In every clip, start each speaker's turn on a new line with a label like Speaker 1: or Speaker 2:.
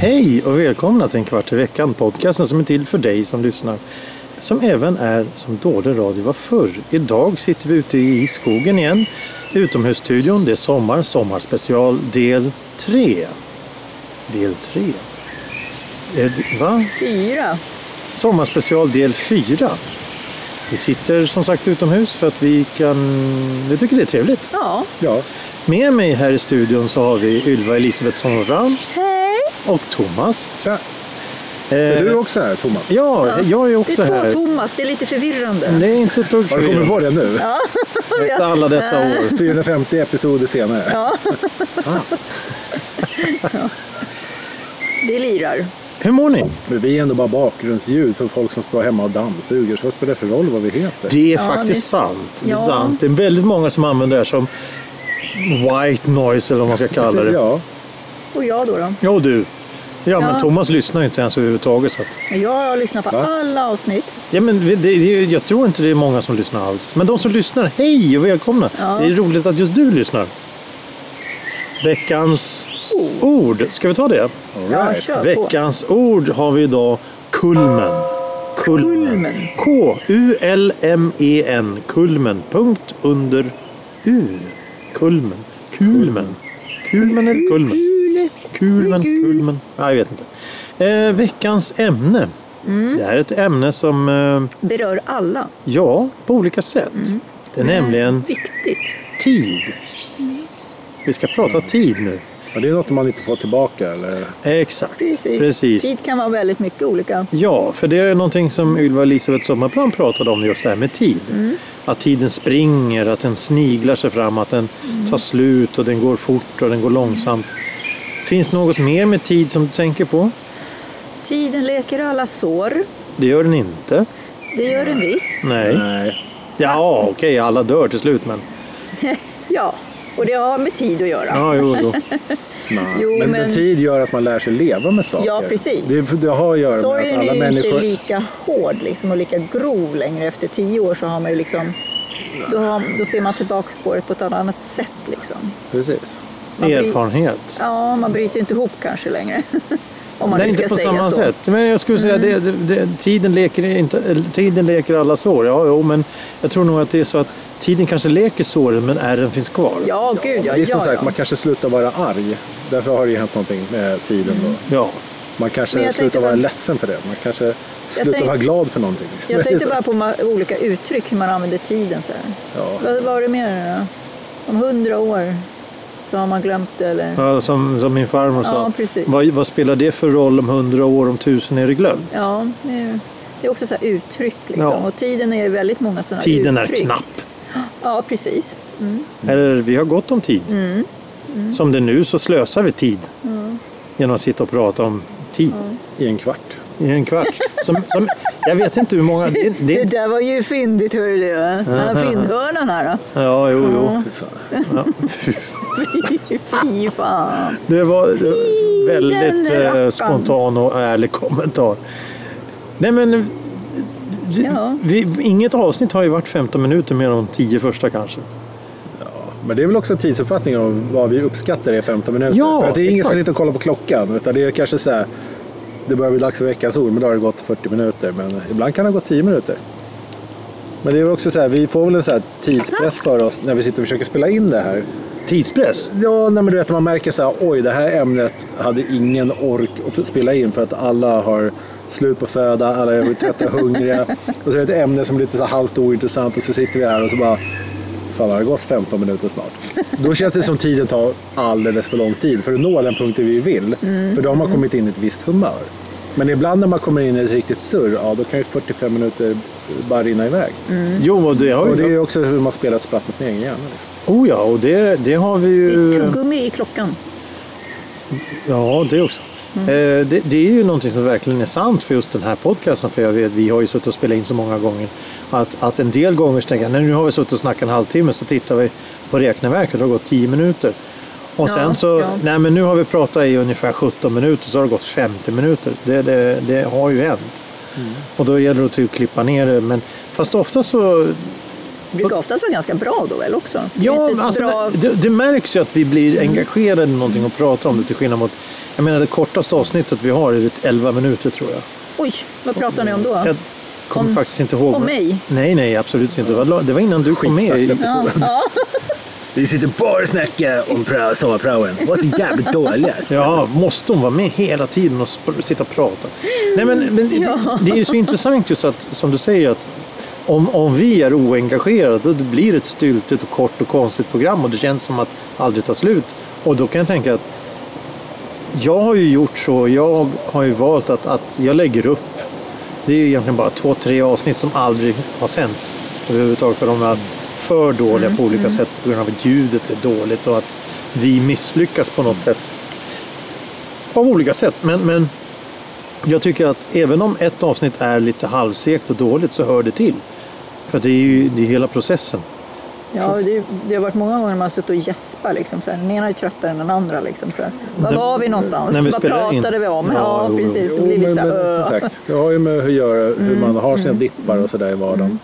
Speaker 1: Hej och välkomna till en kvart i veckan. Podcasten som är till för dig som lyssnar. Som även är som dålig radio var förr. Idag sitter vi ute i skogen igen. Utomhusstudion. Det är sommar. Sommarspecial del 3. Del 3. Eh, Va?
Speaker 2: Fyra.
Speaker 1: Sommarspecial del 4. Vi sitter som sagt utomhus för att vi kan... Vi tycker det är trevligt.
Speaker 2: Ja.
Speaker 1: Ja. Med mig här i studion så har vi Ylva Elisabethsson Ram
Speaker 2: Hej.
Speaker 1: och Thomas.
Speaker 3: Tja!
Speaker 1: Eh,
Speaker 3: Är du också här Thomas?
Speaker 1: Ja, jag är
Speaker 2: Det
Speaker 1: också
Speaker 2: är två
Speaker 1: här.
Speaker 2: Thomas, det är lite förvirrande.
Speaker 1: Det är inte ett dugg
Speaker 3: Har du kommit på det nu?
Speaker 1: Efter alla dessa år.
Speaker 3: 450 episoder senare.
Speaker 2: Ja. Det lirar.
Speaker 1: Hur mår ni?
Speaker 3: Men vi är ändå bara bakgrundsljud för folk som står hemma och dammsuger. Så vad spelar det för roll vad vi heter?
Speaker 1: Det är
Speaker 2: Ja,
Speaker 1: faktiskt
Speaker 2: det-
Speaker 1: sant. Det är
Speaker 2: Ja.
Speaker 1: sant. Det är väldigt många som använder det här som white noise eller vad man ska kalla det.
Speaker 3: Ja,
Speaker 2: Och jag då? då?
Speaker 1: Jo du. Ja, men
Speaker 2: Ja.
Speaker 1: Thomas lyssnar ju inte ens överhuvudtaget. Så att...
Speaker 2: Jag har lyssnat på
Speaker 3: Va?
Speaker 2: alla avsnitt.
Speaker 1: ja, men det, det, jag tror inte det är många som lyssnar alls. Men de som lyssnar, hej och välkomna.
Speaker 2: Ja.
Speaker 1: Det är roligt att just du lyssnar. Veckans ord. Ska vi ta det?
Speaker 3: all
Speaker 2: Ja,
Speaker 3: right.
Speaker 2: på.
Speaker 1: Veckans ord har vi idag kulmen.
Speaker 2: Kulmen.
Speaker 1: K-U-L-M-E-N. E Kulmen. Punkt under U. Kulmen. Kulmen. Kulmen eller kulmen? Kulmen, kulmen. Ja, jag vet inte. Eh, veckans ämne.
Speaker 2: Mm.
Speaker 1: Det här är ett ämne som, eh,
Speaker 2: Berör alla.
Speaker 1: ja, på olika sätt.
Speaker 2: Mm.
Speaker 1: Det är nämligen
Speaker 2: Viktigt.
Speaker 1: tid. Vi ska prata tid nu.
Speaker 3: Ja, det är något man inte får tillbaka eller?
Speaker 1: Exakt.
Speaker 2: Precis.
Speaker 1: Precis.
Speaker 2: Tid kan vara väldigt mycket olika.
Speaker 1: Ja, för det är någonting som Ylva Elisabeth Sommarplan pratade om just det här med tid. Att tiden springer, att den sniglar sig fram, att den tar slut och den går fort och den går långsamt. Finns något mer med tid som du tänker på?
Speaker 2: Tiden leker alla sår.
Speaker 1: Det gör den inte.
Speaker 2: Det gör den visst.
Speaker 1: Nej.
Speaker 3: Nej.
Speaker 1: Ja, okej, alla dör till slut men...
Speaker 2: Ja, och det har med tid att göra.
Speaker 1: Ja, jo.
Speaker 3: Nej.
Speaker 2: Jo,
Speaker 3: men,
Speaker 2: men-
Speaker 3: tid gör att man lär sig leva med saker.
Speaker 2: Ja, precis.
Speaker 3: Det, det har att göra med
Speaker 2: Sorgen
Speaker 3: att alla
Speaker 2: är ju
Speaker 3: människor...
Speaker 2: inte lika hård liksom, och lika grov längre. Efter tio år så har man ju liksom, då, har, då ser man tillbaka på det på ett annat sätt. Liksom.
Speaker 3: Precis.
Speaker 2: Man
Speaker 1: Erfarenhet.
Speaker 2: Ja, man bryter inte ihop kanske längre. Om man
Speaker 1: Nej, inte på
Speaker 2: säga
Speaker 1: samma
Speaker 2: så. Mm.
Speaker 1: sätt. Men jag skulle säga det, det, det, tiden, leker inte, tiden leker alla sår. Ja, jo, men jag tror nog att det är så att tiden kanske leker såren men ärren finns kvar.
Speaker 2: Ja, gud ja.
Speaker 3: det är som
Speaker 2: ja,
Speaker 3: sagt,
Speaker 2: ja.
Speaker 3: man kanske slutar vara arg. Därför har det ju hänt någonting med tiden då.
Speaker 1: Ja.
Speaker 3: Man kanske slutar vara
Speaker 2: bara-
Speaker 3: ledsen för det. Man kanske slutar
Speaker 2: tänkte-
Speaker 3: vara glad för någonting.
Speaker 2: Jag tänkte bara på olika uttryck, hur man använder tiden. Så här.
Speaker 3: Ja.
Speaker 2: Vad var det mer då? Om hundra år så har man glömt det eller?
Speaker 1: Ja, som, som min farmor sa.
Speaker 2: Ja, precis.
Speaker 1: vad, vad spelar det för roll om hundra år, om tusen är det glömt?
Speaker 2: Ja, det är, också så här uttryck. Liksom.
Speaker 1: Ja.
Speaker 2: Och tiden är väldigt många sådana
Speaker 1: Tiden
Speaker 2: uttryck.
Speaker 1: är knapp.
Speaker 2: Ja, precis.
Speaker 1: Eller vi har gott om tid.
Speaker 2: Mm.
Speaker 1: Som det är nu så slösar vi tid. Genom att sitta och prata om tid.
Speaker 3: I en kvart.
Speaker 1: I en kvart. Som, som, jag vet inte hur många... Det,
Speaker 2: Det
Speaker 1: det,
Speaker 2: där var ju fyndigt hörru du. Den här fyndhörnan här då.
Speaker 1: ja, jo, jo.
Speaker 3: Fy fan.
Speaker 2: Fy fan.
Speaker 1: Det var väldigt eh, spontan och ärlig kommentar. Nej men... eh, vi-
Speaker 2: Ja.
Speaker 1: Vi, inget avsnitt har ju varit 15 minuter mer än de 10 första kanske.
Speaker 3: Men det är väl också en tidsuppfattning av vad vi uppskattar är 15 minuter.
Speaker 1: Ja,
Speaker 3: för att det är ingen som
Speaker 1: exakt.
Speaker 3: sitter och kollar på klockan. Utan det är kanske så här, det börjar bli dags för veckans ord, men då har det gått 40 minuter. Men ibland kan det ha gått 10 minuter. Men det är också så här, vi får väl en så här tidspress för oss när vi sitter och försöker spela in det här.
Speaker 1: Tidspress.
Speaker 3: Ja, nej, men du vet man märker så här, oj det här ämnet hade ingen ork att spela in för att alla har slut på föda, alla är trötta och hungriga. Och så är det ett ämne som är lite så halvt ointressant och så sitter vi här och så bara Fan, har det gått 15 minuter snart? Då känns det som tiden tar alldeles för lång tid för att nå den punkten vi vill. För då har man kommit in i ett visst humör. Men ibland när man kommer in i ett riktigt surr, ja då kan ju 45 minuter bara rinna iväg.
Speaker 1: Jo, och det har
Speaker 3: Och det är också hur man spelar ett spratt med sin egen hjärna. Liksom.
Speaker 1: Oh ja, och det, det har vi
Speaker 2: Det
Speaker 1: ju...
Speaker 2: är tuggummi i klockan.
Speaker 1: Ja, det också.
Speaker 2: Mm.
Speaker 1: Eh, det, det är ju någonting som verkligen är sant för just den här podcasten. För jag vet, vi har ju suttit och spelat in så många gånger. Att, att en del gånger så tänker jag, "Nej, nu har vi suttit och snackat en halvtimme så tittar vi på räkneverket det har gått tio minuter. Och sen
Speaker 2: Ja,
Speaker 1: så,
Speaker 2: ja.
Speaker 1: nej men nu har vi pratat i ungefär 17 minuter så har det gått 50 minuter. Det, det, det har ju hänt.
Speaker 2: Mm.
Speaker 1: Och då gäller det att typ klippa ner det. Men fast ofta så,
Speaker 2: Det brukar oftast vara ganska bra då väl också?
Speaker 1: Ja alltså,
Speaker 2: bra...
Speaker 1: det, det märks ju att vi blir engagerade i någonting och pratar om det till skillnad mot, jag menar det kortaste avsnittet vi har är 11 minuter tror jag.
Speaker 2: Oj, vad pratar ni om då?
Speaker 1: Jag kommer
Speaker 2: Om-
Speaker 1: faktiskt inte ihåg.
Speaker 2: om mig?
Speaker 1: Nej, nej absolut inte. Det var, det var innan du kom med.
Speaker 2: Ja,
Speaker 3: Vi sitter bara och snackar om prao, sommarpraoen. Det var så jävligt dålig alltså.
Speaker 1: Ja, måste hon vara med hela tiden och sitta och prata? Nej, men, men det, det är ju så intressant just att, som du säger, att om, om vi är oengagerade då blir det ett styltigt och kort och konstigt program och det känns som att aldrig tar slut. Och då kan jag tänka att jag har ju gjort så, jag har ju valt att, att jag lägger upp. Det är ju egentligen bara två, tre avsnitt som aldrig har sänds överhuvudtaget för de är för dåliga på olika sätt på grund av att ljudet är dåligt och att vi misslyckas på något sätt. Av olika sätt. Men, men jag tycker att även om ett avsnitt är lite halvsekt och dåligt så hör det till. För det är ju det är hela processen.
Speaker 2: Ja det, det har varit många gånger man har suttit och gäspat. Liksom, så här. Den ena är tröttare än den andra. Liksom, så här. Var var vi någonstans?
Speaker 1: vi
Speaker 2: Vad
Speaker 1: spelar in.
Speaker 2: pratade vi om?
Speaker 1: Ja,
Speaker 2: Ja,
Speaker 1: jo, jo.
Speaker 2: precis. Det
Speaker 3: Jo,
Speaker 2: blir lite
Speaker 3: men,
Speaker 2: så här,
Speaker 3: men som sagt, det har ju med hur, göra, hur man har sina dippar och sådär i vardagen.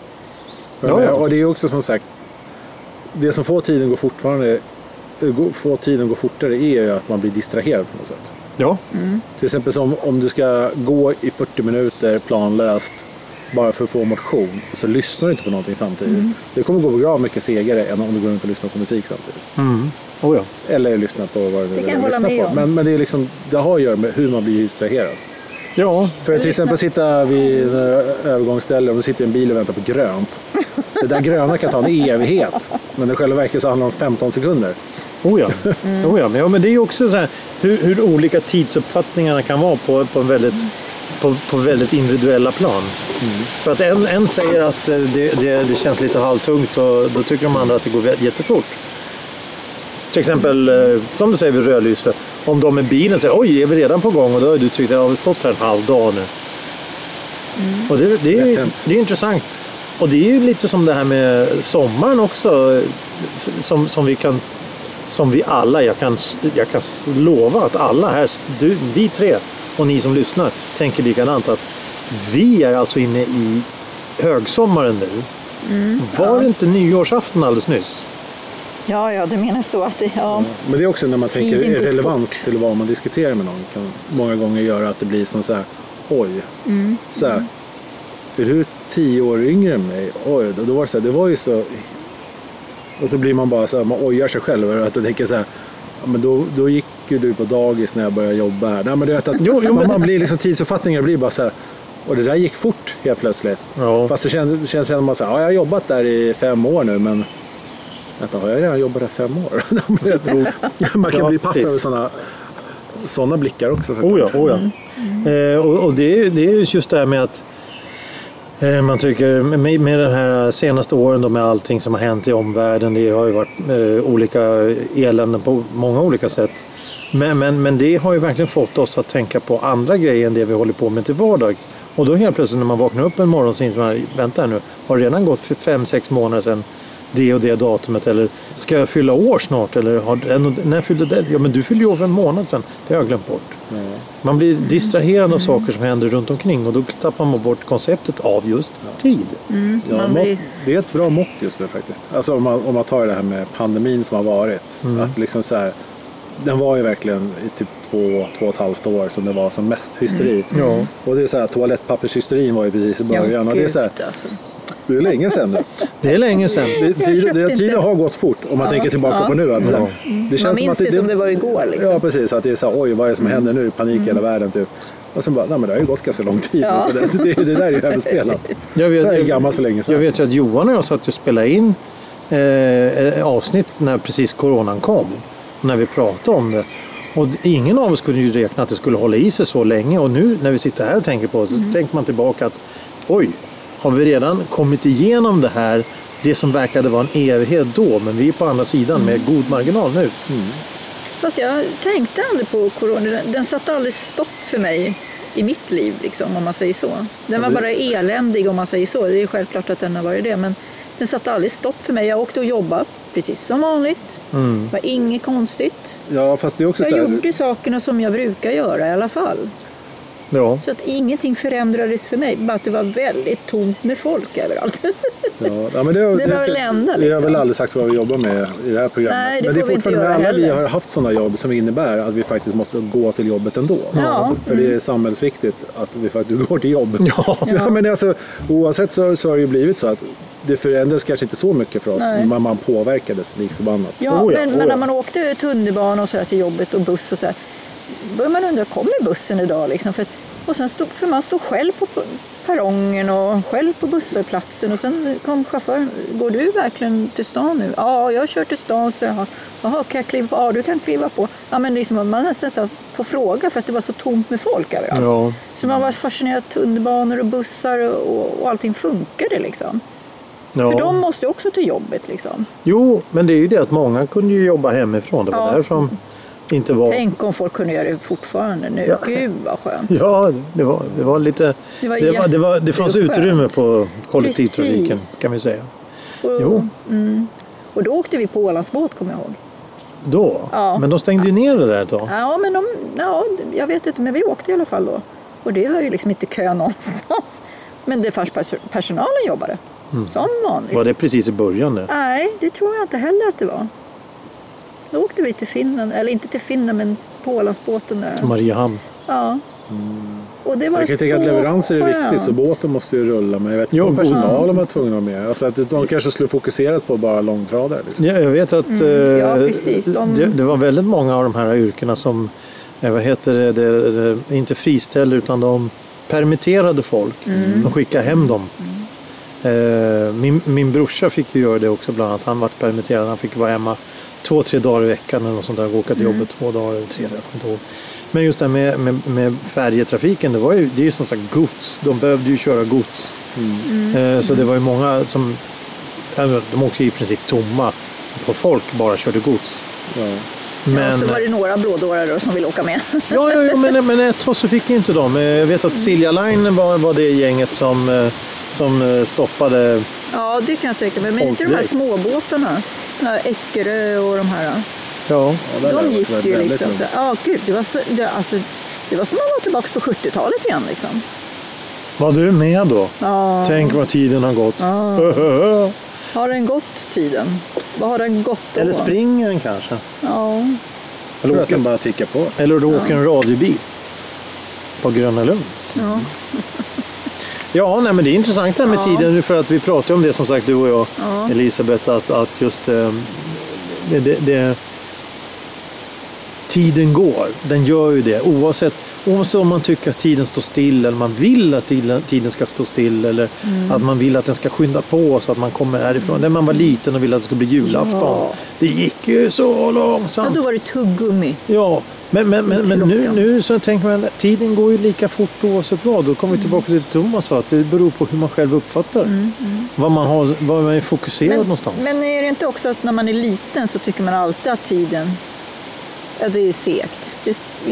Speaker 1: Ja, ja.
Speaker 3: Och det är också som sagt, det som får tiden gå fortfarande gå- får tiden gå fortare är ju att man blir distraherad på något sätt.
Speaker 1: Ja,
Speaker 3: Till exempel som om du ska gå i 40 minuter planlöst bara för att få motion så lyssnar du inte på någonting samtidigt. Det kommer gå bra mycket segare än om du går runt och lyssnar på musik samtidigt.
Speaker 1: mm. oh, ja.
Speaker 3: Eller lyssnar på vad du nu vill på. Men, men det, är liksom, det har att göra med hur man blir distraherad.
Speaker 1: ja.
Speaker 3: För att till
Speaker 2: Lyssna.
Speaker 3: exempel sitta vid övergångsställe och du sitter i en bil och väntar på grönt. Det där gröna kan ta en evighet. Men i själva verket så handlar det om 15 sekunder.
Speaker 1: Oh ja. Oh ja. Men, ja, men det är ju också så här hur, hur olika tidsuppfattningarna kan vara på, på, en väldigt, på, på väldigt individuella plan. För att en, en säger att eh, det, det, det känns lite halvtungt och då tycker de andra att det går jättefort. Till exempel, eh, som du säger vid rödlyse. Om de med bilen säger oj, är vi redan på gång? Och då har du tyckt att jag har stått här en halv dag nu. Och det, det, är, det är intressant. Och det är ju lite som det här med sommaren också. Som, som vi kan som vi alla, jag kan, jag kan lova att alla här, du, vi tre och ni som lyssnar tänker likadant att vi är alltså inne i högsommaren nu. Var det inte nyårsafton alldeles nyss?
Speaker 2: Ja, ja, du menar så att det... Ja.
Speaker 3: Men det är också när man tänker relevans
Speaker 2: fort.
Speaker 3: till vad man diskuterar med någon. Kan många gånger göra att det blir som så här, oj. Så här, är du tio år yngre än mig? Oj, då, då var det så här, det var ju så. Och så blir man bara så här, man ojar sig själv att du tänker så här, ja, men då, då gick ju du på dagis när jag började jobba här. Nej, men du vet att
Speaker 1: Jo, jo,
Speaker 3: man, man blir liksom tidsuppfattningar blir bara så här, och det där gick fort helt plötsligt.
Speaker 1: Ja.
Speaker 3: Fast det känns, känns som att ja, jag har jobbat där i fem år nu men Vänta, har jag redan jobbat där fem år? Man kan
Speaker 1: Ja,
Speaker 3: bli paff över sådana såna blickar också. såklart.
Speaker 1: Oh ja, oh ja. Eh, och, och det, är- det är just det här med att eh, man tycker med, med de här senaste åren då med allting som har hänt i omvärlden. Det har ju varit eh, olika eländen på många olika sätt. Men, men, men det har ju verkligen fått oss att tänka på andra grejer än det vi håller på med till vardags. Och då helt plötsligt när man vaknar upp en morgon så inser man, vänta här nu, har det redan gått för fem, sex månader sedan det och det datumet? Eller ska jag fylla år snart? Eller har, när fyllde det? Ja men du fyllde ju år för en månad sedan. Det har jag glömt bort. Man blir distraherad av saker som händer runt omkring och då tappar man bort konceptet av just tid.
Speaker 3: Ja,
Speaker 2: Man
Speaker 3: mått,
Speaker 2: blir-
Speaker 3: det är ett bra mått just nu faktiskt. Alltså om man, om man tar det här med pandemin som har varit.
Speaker 1: Mm.
Speaker 3: Att liksom så här, den var ju verkligen i typ två, två och ett halvt år som det var som mest hysteri.
Speaker 1: Ja.
Speaker 3: Och det är så här, toalettpappershysterin var ju precis i början.
Speaker 2: Ja,
Speaker 3: och det är så här,
Speaker 2: alltså.
Speaker 3: det är länge sedan nu.
Speaker 1: Det är länge sedan.
Speaker 3: Det, tiden, det, tiden har gått fort om man tänker tillbaka på nu. Att, så här, det
Speaker 2: Man minns det, som det var igår. Liksom.
Speaker 3: Ja precis, att det är så här, oj vad är det som händer nu? Panik i hela världen typ. Och sen bara, nej men det har ju gått ganska lång tid.
Speaker 2: Ja.
Speaker 3: Så det, det, det där är ju överspelat.
Speaker 1: Jag
Speaker 3: Det
Speaker 1: vet,
Speaker 3: där är gammalt för länge sedan.
Speaker 1: jag vet ju att Johan och jag satt och spelade in eh, avsnitt när precis coronan kom. När vi pratade om det. Och ingen av oss kunde ju räkna att det skulle hålla i sig så länge. Och nu när vi sitter här och tänker på det så tänker man tillbaka att oj, har vi redan kommit igenom det här? Det som verkade vara en evighet då, men vi är på andra sidan med god marginal nu.
Speaker 2: Fast jag tänkte aldrig på corona. Den, den satte aldrig stopp för mig i mitt liv, liksom, om man säger så. Den var bara eländig om man säger så. Det är självklart att den har varit det. Men Den satte aldrig stopp för mig. Jag åkte och jobbade precis som vanligt.
Speaker 1: Mm.
Speaker 2: Det var inget konstigt.
Speaker 3: Ja, fast det är också
Speaker 2: Jag
Speaker 3: så här,
Speaker 2: gjorde sakerna som jag brukar göra i alla fall.
Speaker 1: Ja.
Speaker 2: Så att ingenting förändrades för mig. Bara att det var väldigt tomt med folk överallt.
Speaker 3: Ja, ja, men det,
Speaker 2: Det var väl det enda,
Speaker 3: Vi har
Speaker 2: liksom.
Speaker 3: väl aldrig sagt vad vi jobbar med i det här programmet.
Speaker 2: Nej, det
Speaker 3: men det är
Speaker 2: vi
Speaker 3: fortfarande
Speaker 2: göra
Speaker 3: alla vi har haft sådana jobb som innebär att vi faktiskt måste gå till jobbet ändå.
Speaker 2: Ja.
Speaker 3: För det är samhällsviktigt att vi faktiskt går till jobbet.
Speaker 1: Ja.
Speaker 3: Ja, men alltså, oavsett så, så har det ju blivit så att det förändras kanske inte så mycket för oss,
Speaker 2: Nej.
Speaker 3: men man påverkades lik förbannat.
Speaker 2: Ja,
Speaker 1: Oh ja,
Speaker 2: men,
Speaker 1: oh
Speaker 2: men
Speaker 1: ja.
Speaker 2: när man åkte tunnelbana och så här till jobbet och buss och så här, börjar man undra, kommer bussen idag? Liksom? För, och sen stod, för man stod själv på perrongen och själv på busshållplatsen och sen kom chauffören, går du verkligen till stan nu? Ja, jag kör till stan, så jag. Jaha, kan jag kliva på? Ja, du kan kliva på. Ja, men liksom, man nästan får fråga för att det var så tomt med folk överallt.
Speaker 1: Ja.
Speaker 2: Så man var fascinerad tunnelbanor och bussar och, och allting funkade liksom.
Speaker 1: ja.
Speaker 2: För de måste ju också till jobbet liksom.
Speaker 1: Jo, men det är ju det att många kunde jobba hemifrån. Det var
Speaker 2: Ja.
Speaker 1: där som inte var...
Speaker 2: Tänk om folk kunde göra det fortfarande nu.
Speaker 1: Ja.
Speaker 2: Gud vad skönt.
Speaker 1: Ja, det var, det var lite...
Speaker 2: Det var
Speaker 1: Det, var, det, var, det fanns utrymme på kollektivtrafiken
Speaker 2: Precis.
Speaker 1: kan vi säga.
Speaker 2: Och,
Speaker 1: Jo.
Speaker 2: Mm. Och då åkte vi på Ålandsbåt kommer jag ihåg.
Speaker 1: Då.
Speaker 2: Ja.
Speaker 1: Men de stängde ju ner det där ett tag.
Speaker 2: Ja, men de, ja, jag vet inte, men vi åkte i alla fall då. Och det var ju liksom inte kö någonstans. Men det fanns pers- personalen jobbade. Som vanligt.
Speaker 1: Var det precis i början det?
Speaker 2: Nej, det tror jag inte heller att det var. Åkte vi till Finland, eller inte till Finland men på Ålandsbåten där.
Speaker 1: Mariehamn.
Speaker 2: Ja. Och det var
Speaker 3: Jag kan
Speaker 2: så
Speaker 3: tänka att leveranser är viktigt, så båten måste ju rulla. Men jag vet inte om personalen var tvungna att med. Alltså att de kanske skulle fokuserat på bara långtradare. Liksom.
Speaker 1: Ja, jag vet att
Speaker 2: Mm, ja,
Speaker 1: eh,
Speaker 2: precis. De-
Speaker 1: det, det var väldigt många av de här yrkena som, eh, vad heter det, det, det inte friställde utan de permitterade folk.
Speaker 2: Mm.
Speaker 1: De skickade hem dem. Eh, min, min brorsa fick ju göra det också bland annat. Han var permitterad. Han fick vara hemma två, tre dagar i veckan eller något sånt där. och Åka till
Speaker 2: Mm.
Speaker 1: jobbet två dagar eller tre dagar. Jag kommer inte ihåg. Men just det här med, med, med färjetrafiken, det, var ju, det är ju som sagt gods. De behövde ju köra gods.
Speaker 2: Mm.
Speaker 1: Eh, Så det var ju många som, ja, de åkte i princip tomma på folk, bara körde gods.
Speaker 3: Ja.
Speaker 2: Ja,
Speaker 1: Men,
Speaker 2: så var det några blådårar då som ville åka med.
Speaker 1: ja, ja, ja, men, men ett tag så fick ju inte de. Eh, Jag vet att Silja Line var, var det gänget som, eh, som eh, stoppade.
Speaker 2: Ja, det kan jag tänka mig. Men inte de här småbåtarna. Här Eckerö och de här.
Speaker 1: Ja,
Speaker 3: Ja,
Speaker 2: De gick ju
Speaker 3: väldigt
Speaker 2: liksom så Ja, gud. Det var, så, det, alltså, det var som att vara tillbaka på 70-talet igen liksom.
Speaker 1: var du med då?
Speaker 2: Ja.
Speaker 1: Tänk vad tiden har gått.
Speaker 2: Har den gått tiden? Vad har den gått då?
Speaker 1: Eller springer den kanske?
Speaker 2: Ja.
Speaker 1: Eller åker,
Speaker 3: bara tickar på.
Speaker 1: eller du åker en radiobil på Gröna Lund.
Speaker 2: ja.
Speaker 1: Ja, nej, men det är intressant det här med
Speaker 2: Ja.
Speaker 1: tiden för att vi pratar om det som sagt du och jag
Speaker 2: Ja.
Speaker 1: Elisabeth att, att just eh, det, det, det, tiden går. Den gör ju det oavsett, oavsett om man tycker att tiden står still eller man vill att tiden, tiden ska stå still eller
Speaker 2: Mm.
Speaker 1: att man vill att den ska skynda på så att man kommer härifrån. När man var liten och ville att det skulle bli julafton.
Speaker 2: Ja.
Speaker 1: Det gick ju så
Speaker 2: ja,
Speaker 1: långsamt.
Speaker 2: då var det tuggummi.
Speaker 1: Ja, men, men, men, men nu, nu så tänker man att tiden går ju lika fort oavsett vad. Då kommer vi tillbaka till det Thomas sa, att det beror på hur man själv uppfattar. Vad man har, vad man är fokuserad
Speaker 2: Men,
Speaker 1: någonstans.
Speaker 2: men är det inte också att när man är liten så tycker man alltid att tiden ja, det är segt.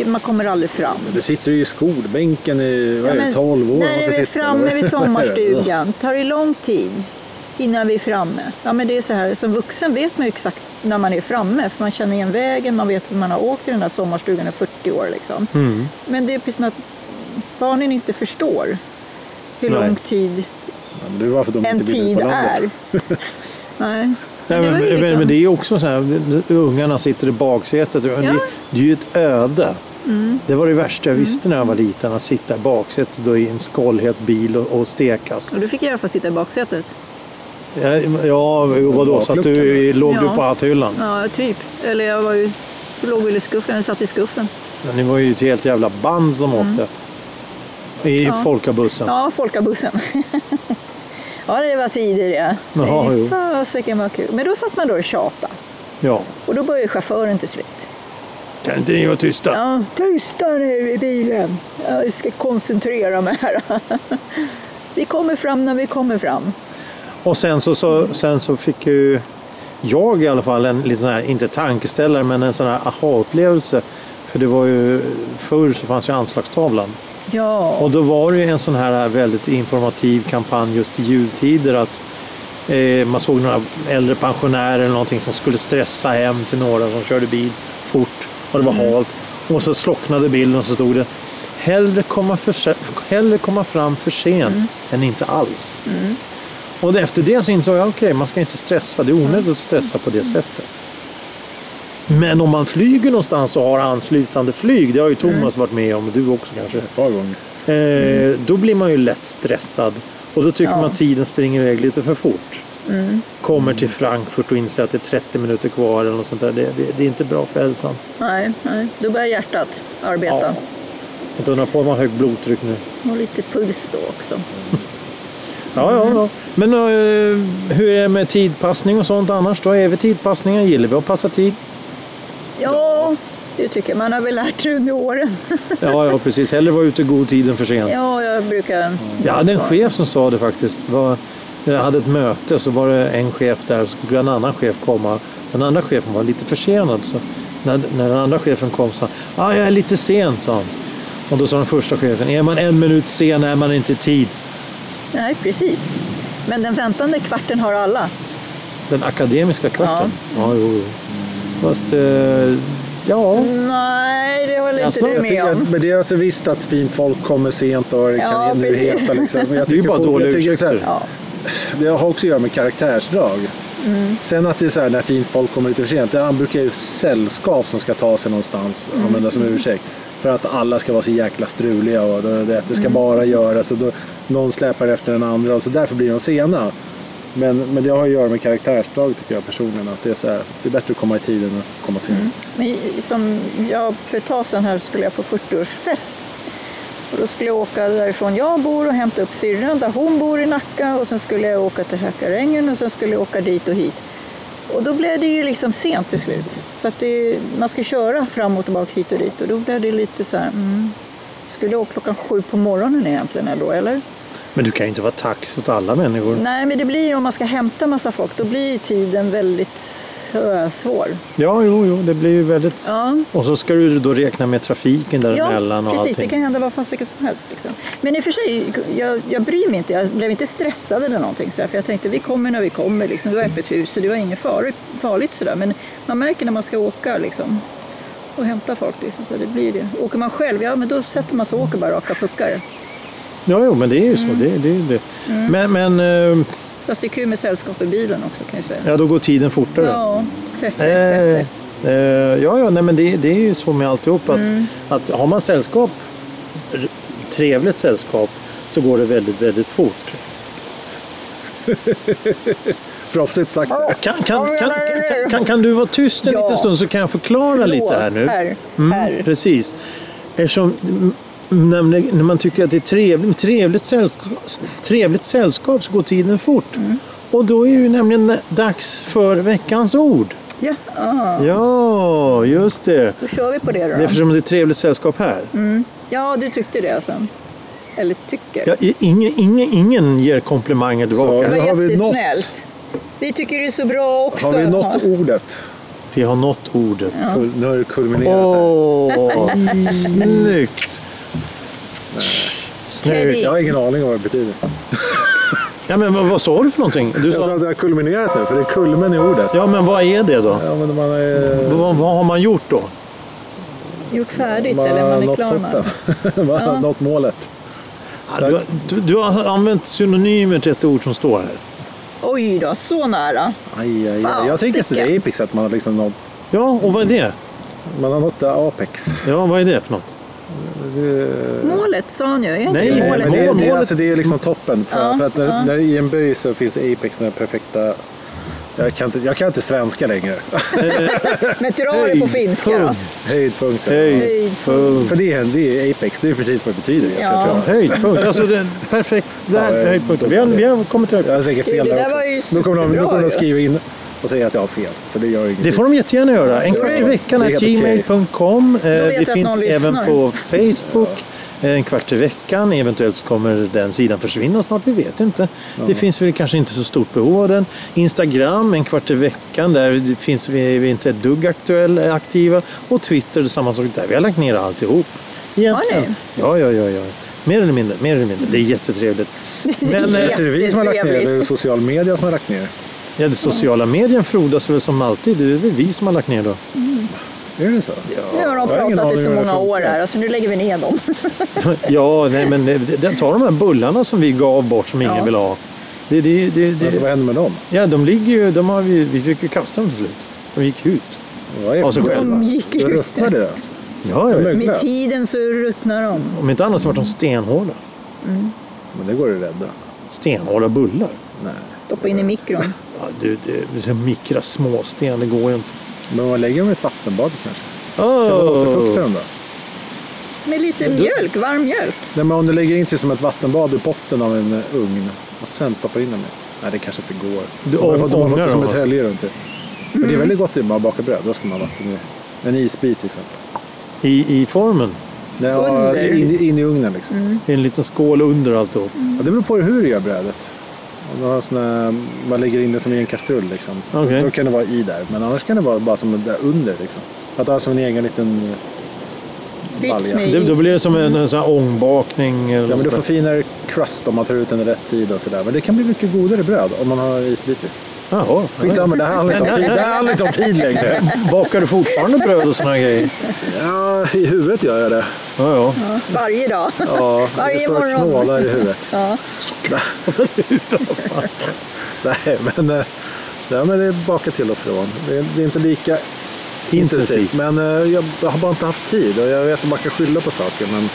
Speaker 2: Man kommer aldrig fram.
Speaker 3: Du sitter ju i skolbänken i det,
Speaker 2: men
Speaker 3: 12 år.
Speaker 2: När
Speaker 3: Man
Speaker 2: är vi framme vid sommarstugan? Tar det lång tid innan vi är framme? Ja, men det är så här, som vuxen vet man ju exakt när man är framme. För man känner igen vägen, man vet att man har åkt i den där sommarstugan i 40 år. Liksom.
Speaker 1: Mm.
Speaker 2: Men det är precis som att barnen inte förstår hur
Speaker 1: Nej.
Speaker 2: lång tid
Speaker 3: Ja, Det
Speaker 2: en tid är. Nej.
Speaker 1: Nej,
Speaker 2: det
Speaker 1: men, men,
Speaker 2: liksom-
Speaker 1: men det är ju också så här, ungarna sitter i baksätet. Det, det är ju ett öde.
Speaker 2: Mm.
Speaker 1: Det var det värsta jag visste när jag var liten, att sitta i baksätet då i en skållhet bil och, och stekas.
Speaker 2: Och du fick i alla fall sitta i baksätet.
Speaker 1: Ja, ja vadå, så att du låg du
Speaker 2: Ja.
Speaker 1: på hatthyllan?
Speaker 2: Ja, typ. Eller jag var ju, jag låg väl i skuffen, jag satt i skuffen.
Speaker 1: Men Ni var ju ett helt jävla band som åkte. I
Speaker 2: Mm. Ja.
Speaker 1: folkabussen.
Speaker 2: Ja, folkabussen. ja, det var tider det. Fasiken vad kul. Men då satt man då och tjatade.
Speaker 1: Ja.
Speaker 2: Och då började chauffören till slut.
Speaker 1: Kan inte ni vara tysta?
Speaker 2: Ja, tysta nu i bilen. Jag ska koncentrera mig här. vi kommer fram när vi kommer fram.
Speaker 1: Och sen så, så, sen så fick ju jag i alla fall en liten sån här, inte tankeställare, men en sån här aha-upplevelse. För det var ju, förr så fanns ju anslagstavlan.
Speaker 2: Ja,
Speaker 1: Och då var det ju en sån här väldigt informativ kampanj just i jultider att Eh, man såg några äldre pensionärer eller någonting som skulle stressa hem till några som körde bil fort och det var halt. Och så slocknade bilden och så stod det Hellre komma, för, hellre komma fram för sent än inte alls. Och efter det så insåg jag okej, man ska inte stressa. Det är onödigt att stressa på det sättet. Men om man flyger någonstans och har anslutande flyg, det har ju Thomas varit med om, du också kanske.
Speaker 3: Ett par gånger.
Speaker 1: Eh, då blir man ju lätt stressad och då tycker
Speaker 2: Ja.
Speaker 1: man tiden springer iväg lite för fort. Kommer till Frankfurt och inser att det är 30 minuter kvar eller något sånt där. Det, det, är inte bra för hälsan.
Speaker 2: Nej, nej, då börjar hjärtat arbeta.
Speaker 1: Ja. Inte undra på att man har högt blodtryck nu.
Speaker 2: Och lite puls då också.
Speaker 1: Ja, ja, ja. Men eh, hur är det med tidpassning och sånt annars då? Är vi tidpassningar? Gillar vi att passa tid?
Speaker 2: Ja, det tycker. Man har väl lärt sig under åren.
Speaker 1: Ja, ja precis. Hellre vara ute i god tid än för sent.
Speaker 2: Ja, jag brukar...
Speaker 1: Jag hade en chef som sa det faktiskt. Var, jag hade ett möte så var det en chef där så skulle en annan chef komma. Den andra chefen var lite försenad. Så när, när den andra chefen kom sa han ah, jag är lite sen, sa han. Och då sa den första chefen, är man en minut sen är man inte i tid.
Speaker 2: Nej, precis. Men den väntande kvarten har alla.
Speaker 1: Den akademiska kvarten. Ja, jo, jo. Fast, eh, ja.
Speaker 2: Nej, det håller
Speaker 1: Jaså,
Speaker 2: inte du
Speaker 1: jag
Speaker 2: med om.
Speaker 3: att, men det är alltså visst att fint folk kommer sent och det
Speaker 2: Ja,
Speaker 3: kan nu heta liksom. Men jag
Speaker 1: Det är ju bara dåliga ursäkter.
Speaker 2: Ja.
Speaker 3: Det har också att göra med karaktärsdrag.
Speaker 2: Mm.
Speaker 3: Sen att det är så här när fint folk kommer lite för sent. Det brukar ju sällskap som ska ta sig någonstans
Speaker 2: Mm.
Speaker 3: använda som ursäkt. För att alla ska vara så jäkla struliga och det, det, ska
Speaker 2: Mm.
Speaker 3: bara göras. Och då, någon släpar efter den andra och så därför blir de sena. Men, men det har att göra med karaktärsdrag tycker jag personligen. Att det, är så här, det är bättre att komma i tid än att komma sent.
Speaker 2: Men som jag, för ett tag sedan här skulle jag på 40-årsfest. Och då skulle jag åka därifrån jag bor och hämta upp syrran där hon bor i Nacka. Och sen skulle jag åka till Hökarängen och sen skulle jag åka dit och hit. Och då blev det ju liksom sent till slut. För att det, man ska köra fram och tillbaka hit och dit. Och då blev det lite så här, mm, skulle jag åka klockan sju på morgonen egentligen då, eller?
Speaker 1: Men du kan ju inte vara tax åt alla människor.
Speaker 2: Nej, men det blir om man ska hämta massa folk, då blir tiden väldigt svår.
Speaker 1: Ja, jo, jo, det blir ju väldigt...
Speaker 2: Ja,
Speaker 1: Och så ska du då räkna med trafiken
Speaker 2: ja
Speaker 1: däremellan och
Speaker 2: precis.
Speaker 1: allting.
Speaker 2: Det kan hända vad fasiken som helst. Liksom. Men i och för sig, jag, jag bryr mig inte. Jag blev inte stressad eller någonting. Så här, för jag tänkte, vi kommer när vi kommer. Liksom. Det var öppet hus, så det var inget farligt, farligt sådär. Men man märker när man ska åka liksom, och hämta folk. Liksom, så det blir det. Åker man själv, ja men då sätter man sig och åker bara raka puckar.
Speaker 1: Ja, jo, men det är ju så.
Speaker 2: Mm.
Speaker 1: Det, det, det. Men, men eh,
Speaker 2: Fast det är kul med sällskap i bilen också kan jag säga.
Speaker 1: ja, då går tiden fortare.
Speaker 2: Ja,
Speaker 1: Eh, eh, ja, ja nej, men det, det är ju så med alltihop. Att,
Speaker 2: Mm.
Speaker 1: att har man sällskap, trevligt sällskap, så går det väldigt, väldigt fort.
Speaker 3: Proffsigt sagt.
Speaker 1: Kan, kan, kan, kan, kan, kan du vara tyst en
Speaker 2: Ja.
Speaker 1: liten stund så kan jag förklara lite här nu?
Speaker 2: Här,
Speaker 1: Mm,
Speaker 2: här.
Speaker 1: Precis. Eftersom mm, när, när man tycker att det är trevligt, trevligt, sällskap, trevligt sällskap så går tiden fort.
Speaker 2: Mm.
Speaker 1: Och då är det ju nämligen dags för veckans ord.
Speaker 2: Ja, ah,
Speaker 1: Ja, just det.
Speaker 2: då kör vi på det då.
Speaker 1: Det är eftersom det är trevligt sällskap här.
Speaker 2: Ja, du tyckte det alltså? Eller tycker?
Speaker 1: Ja, ingen, ingen, ingen ger komplimanger
Speaker 3: Så,
Speaker 1: tillbaka.
Speaker 2: det var
Speaker 3: har vi
Speaker 2: jättesnällt. Vi tycker det är så bra också.
Speaker 3: Har vi nått
Speaker 2: Ja.
Speaker 3: ordet?
Speaker 1: Vi har nått ordet.
Speaker 3: Kul- Nu har det kulminerat här.
Speaker 1: Åh, snyggt! Snyggt.
Speaker 3: Jag har ingen aning om vad det betyder.
Speaker 1: Ja, men vad, vad sa du för någonting? Du
Speaker 3: Jag sa
Speaker 1: sa,
Speaker 3: att det har kulminerat nu, för det är kulmen i ordet.
Speaker 1: ja, men vad är det då?
Speaker 3: Ja, men man är...
Speaker 1: Vad, vad har man gjort då?
Speaker 2: Gjort färdigt
Speaker 3: Man
Speaker 2: eller man är klar med
Speaker 3: toppen. Man har nått målet.
Speaker 1: Ja, du, du, du har använt synonymer till ett ord som står här.
Speaker 2: Oj då, så nära.
Speaker 3: Aj, aj, aj. Jag tänker så det är
Speaker 2: sickan.
Speaker 3: Apex, att man har liksom nått,
Speaker 1: Ja, och vad är det?
Speaker 3: man har nått Apex.
Speaker 1: Ja, vad är det för något?
Speaker 2: Målet sa han ju. Är
Speaker 1: Nej,
Speaker 2: det målet?
Speaker 3: men det, det, är,
Speaker 1: målet-
Speaker 3: alltså, det är liksom toppen. För,
Speaker 2: Ja,
Speaker 3: för att när,
Speaker 2: ja.
Speaker 3: när i en böj så finns Apex den perfekta... Jag kan, inte, jag kan inte svenska längre.
Speaker 2: Men dra det på finska då.
Speaker 1: Höjdpunkt.
Speaker 3: Höjdpunkten.
Speaker 1: Höjdpunkt.
Speaker 3: För det är, det är Apex, det är precis vad det betyder.
Speaker 2: Ja.
Speaker 3: tror jag.
Speaker 1: Höjdpunkt. Alltså, är perfekt. Där,
Speaker 3: Ja,
Speaker 1: höjdpunkt. Vi har, vi har kommit till
Speaker 3: Jag har säkert fel där också. nu kommer de, nu kommer de skriva in och säga att jag har fel. Så det gör inget.
Speaker 1: Det får de jättegärna göra. En kvart i veckan
Speaker 3: är
Speaker 1: gmail.com. Eh, Det finns även
Speaker 2: lyssnar.
Speaker 1: på Facebook. Eh, En kvart i veckan. Eventuellt så kommer den sidan försvinna snart. Vi vet inte. Det finns väl kanske inte så stort behov av den. Instagram, en kvart i veckan. Där finns vi, vi är inte ett dugg aktuell, aktiva. Och Twitter, är samma sak där. Vi har lagt ner alltihop. Egentligen.
Speaker 2: Har ni?
Speaker 1: Ja, ja, ja, ja. Mer eller mindre. Mer eller mindre. Det är jättetrevligt. Men, eh,
Speaker 3: Är det vi som har lagt ner eller är det
Speaker 2: Jättetrevligt.
Speaker 3: social media som har lagt ner?
Speaker 1: Ja, det sociala medien frodas väl som alltid. Det är väl vi som har lagt ner då.
Speaker 3: Är det så?
Speaker 2: Nu har de pratat i så
Speaker 3: det
Speaker 2: många år här, alltså nu lägger vi ner dem.
Speaker 1: Ja, nej men det- det- ta de här bullarna som vi gav bort som ingen
Speaker 2: Ja.
Speaker 1: vill ha. Det, det, det,
Speaker 3: Alltså, vad
Speaker 1: det,
Speaker 3: händer med dem?
Speaker 1: ja, de ligger ju, de har vi, vi fick ju kasta dem till slut. De gick ut.
Speaker 3: Vad är
Speaker 1: Av sig
Speaker 3: det?
Speaker 1: själva.
Speaker 2: De gick
Speaker 3: Då
Speaker 2: ut.
Speaker 3: ruttnar det alltså?
Speaker 1: Ja, ja, ja.
Speaker 2: Med tiden så ruttnar de.
Speaker 1: Om inte annat så var de stenhårda.
Speaker 3: Men det går att rädda.
Speaker 1: Stenhårda bullar.
Speaker 3: Nej.
Speaker 2: Stoppa in i mikron.
Speaker 1: Ja, du, det, det ska mikra småsten, det går ju inte.
Speaker 3: Men man lägger dem i ett vattenbad kanske? Kan man återfukta
Speaker 1: Oh.
Speaker 3: dem då?
Speaker 2: Med lite mjölk, varm mjölk.
Speaker 3: Nej, men om du lägger in till som ett vattenbad i botten av en eh, ugn och sen stoppar in dem i. Nej, det kanske inte går.
Speaker 1: Du
Speaker 3: de har fått, de har fått
Speaker 1: ångar
Speaker 3: det som
Speaker 1: dem
Speaker 3: ett
Speaker 1: alltså.
Speaker 3: hölje runt det. Men
Speaker 2: Mm.
Speaker 3: det är väldigt gott att bara baka bröd. Då ska man ha vatten i. En isbit till exempel.
Speaker 1: I, I formen.
Speaker 3: Nej, ja, alltså in, in i ugnen liksom.
Speaker 1: I en liten skål under alltihop.
Speaker 3: Ja, det beror på hur du gör brödet. Om du har såna, man lägger in det som i en kastrull liksom.
Speaker 1: Okej.
Speaker 3: Då kan det vara i där. Men annars kan det vara bara som där under liksom. Att ha som en egen liten balja.
Speaker 1: Det, då blir det som en, en sån här ångbakning. Eller
Speaker 3: Ja, men du får finare crust om man tar ut den i rätt tid och sådär. Men det kan bli mycket godare bröd om man har isbit i.
Speaker 1: Jaha.
Speaker 3: Skitsamma, det här handlar inte om tid, det här handlar inte om tid längre.
Speaker 1: Bakar du fortfarande bröd och såna grejer?
Speaker 3: Ja, i huvudet gör jag det.
Speaker 1: Ja, ja.
Speaker 2: Ja, varje dag.
Speaker 3: Ja,
Speaker 2: Varje
Speaker 3: det
Speaker 2: morgon.
Speaker 3: knålar i huvudet.
Speaker 2: Ja.
Speaker 3: Nej, men, eh, nej, men det är baka till och från. Det är, det är inte lika intensivt. Men eh, jag har bara inte haft tid och jag vet att man kan skylla på saker. Men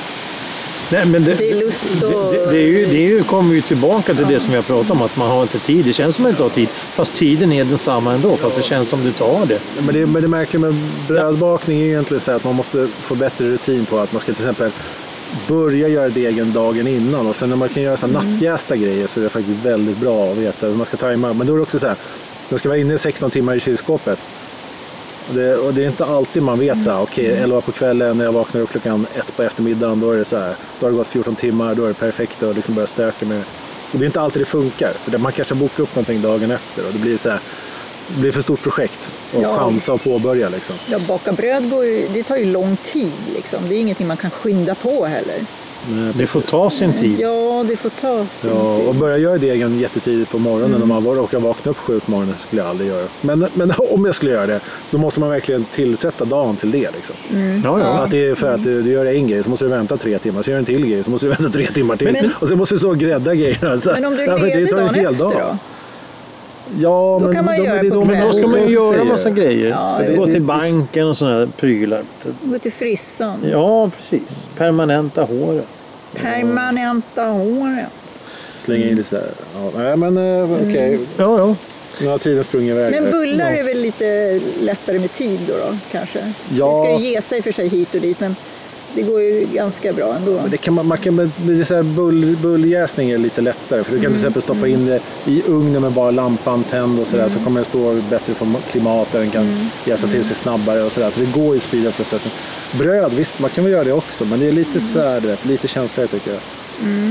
Speaker 1: Nej, men det,
Speaker 2: Det är lust
Speaker 1: det,
Speaker 2: och...
Speaker 1: det, det, är ju, det är ju, kommer ju tillbaka till det som vi har pratat om, att man har inte tid. Det känns som att man inte har tid. Fast tiden är densamma ändå, fast det känns som du tar det.
Speaker 3: Men det, men det märkliga med brödbakning är egentligen så att man måste få bättre rutin på att man ska till exempel börja göra degen dagen innan och sen när man kan göra så här nattjästa grejer så är det faktiskt väldigt bra att veta hur man ska tajma. Men då är det också så här, man ska vara inne 16 timmar i kylskåpet. Och det, och det är inte alltid man vet så här, okej 11 på kvällen när jag vaknar upp klockan 1 på eftermiddagen då är det så här, då har det gått 14 timmar, då är det perfekt att liksom börja stöka med och det är inte alltid det funkar. För man kanske bokar upp någonting dagen efter och det blir så här, det blir för stort projekt att
Speaker 2: Ja.
Speaker 3: chansa och påbörja liksom.
Speaker 2: Ja, baka bröd går ju, det tar ju lång tid. Liksom. Det är ingenting man kan skynda på heller.
Speaker 1: Det får ta sin tid.
Speaker 2: Ja, det får ta sin
Speaker 3: Ja, och
Speaker 2: tid.
Speaker 3: börja göra degen jättetidigt på morgonen
Speaker 2: Mm.
Speaker 3: när man var- råkar vakna upp sju på morgonen skulle jag aldrig göra. Men, men om jag skulle göra det så måste man verkligen tillsätta dagen till det. Liksom.
Speaker 1: Ja, ja.
Speaker 3: Att det är för att du, du gör en grej så måste du vänta tre timmar, så gör du en till grej så måste du vänta tre timmar till.
Speaker 2: Men-
Speaker 3: och sen måste du stå och grädda grejerna. Så,
Speaker 2: Men om du
Speaker 3: tar en
Speaker 2: dagen
Speaker 3: hel
Speaker 2: efter
Speaker 3: dag.
Speaker 2: då?
Speaker 3: Ja,
Speaker 2: Då
Speaker 3: men
Speaker 2: kan man
Speaker 3: de-
Speaker 2: göra
Speaker 3: det
Speaker 2: på
Speaker 1: Men då ska man ju göra
Speaker 3: säger.
Speaker 1: massa grejer.
Speaker 2: Ja,
Speaker 1: Så
Speaker 3: det-
Speaker 1: Gå till
Speaker 3: det-
Speaker 1: banken och sådana prylar.
Speaker 2: Gå till frissan.
Speaker 1: Ja, precis. Permanenta håret.
Speaker 2: Permanenta håret.
Speaker 3: Slänga in lite sådär. Ja, nej, men eh, okej.
Speaker 1: Ja, ja.
Speaker 3: Nu har tiden sprungit iväg.
Speaker 2: Men bullar är väl lite lättare med tid då, då kanske?
Speaker 3: Ja.
Speaker 2: Det ska ju ge sig för sig hit och dit men det går ju ganska bra ändå.
Speaker 3: Men det kan man, man kan, det är så här bull, bulljäsning är lite lättare. För du kan till exempel stoppa in det i ugnen med bara lampan tänd och sådär. Så kommer den stå bättre för klimat och den kan jäsa till sig snabbare och sådär. Så det går ju att speeda processen. Bröd, visst man kan väl göra det också. Men det är lite så här, vet, lite känsligare tycker jag.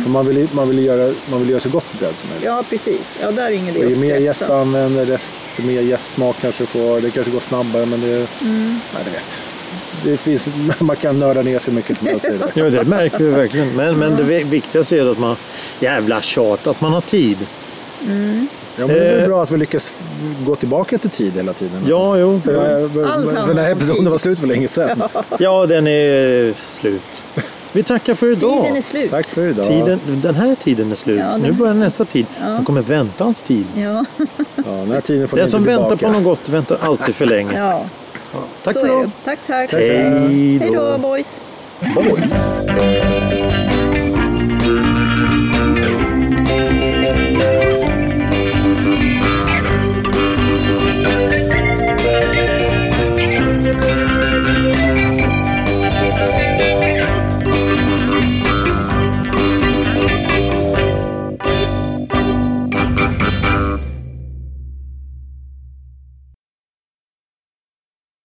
Speaker 3: För man vill, ju- man, vill ju göra, man vill göra så gott bröd som möjligt.
Speaker 2: Ja, precis. Ja, där är ingen
Speaker 3: Och
Speaker 2: idé
Speaker 3: ju
Speaker 2: att
Speaker 3: mer jäst du använder desto mer jästsmak kanske du får. Det kanske går snabbare men det... Nej, det vet. Det finns, man kan nörda ner sig mycket som helst i det.
Speaker 1: Ja, det märker vi verkligen. Men, men det vi- viktigaste är att man, jävla tjat, att man har tid.
Speaker 3: Ja, men det är
Speaker 1: Eh.
Speaker 3: bra att vi lyckas gå tillbaka till tid hela tiden.
Speaker 1: Ja, jo. Ja,
Speaker 2: handlar
Speaker 3: den här episoden var slut för länge sedan.
Speaker 1: ja den är slut. Vi tackar för idag.
Speaker 2: Tiden är slut.
Speaker 3: Tack för idag.
Speaker 1: Tiden, den här tiden är slut.
Speaker 2: Ja,
Speaker 1: Nu börjar nästa tid. Nu kommer väntans tid.
Speaker 2: Ja,
Speaker 3: Ja, den här tiden får ni
Speaker 1: Den som väntar
Speaker 3: tillbaka.
Speaker 1: på något gott väntar alltid för länge.
Speaker 2: ja.
Speaker 1: Tack
Speaker 2: så
Speaker 1: för idag.
Speaker 2: Tack, tack.
Speaker 1: Hej
Speaker 2: då, boys.
Speaker 1: Boys.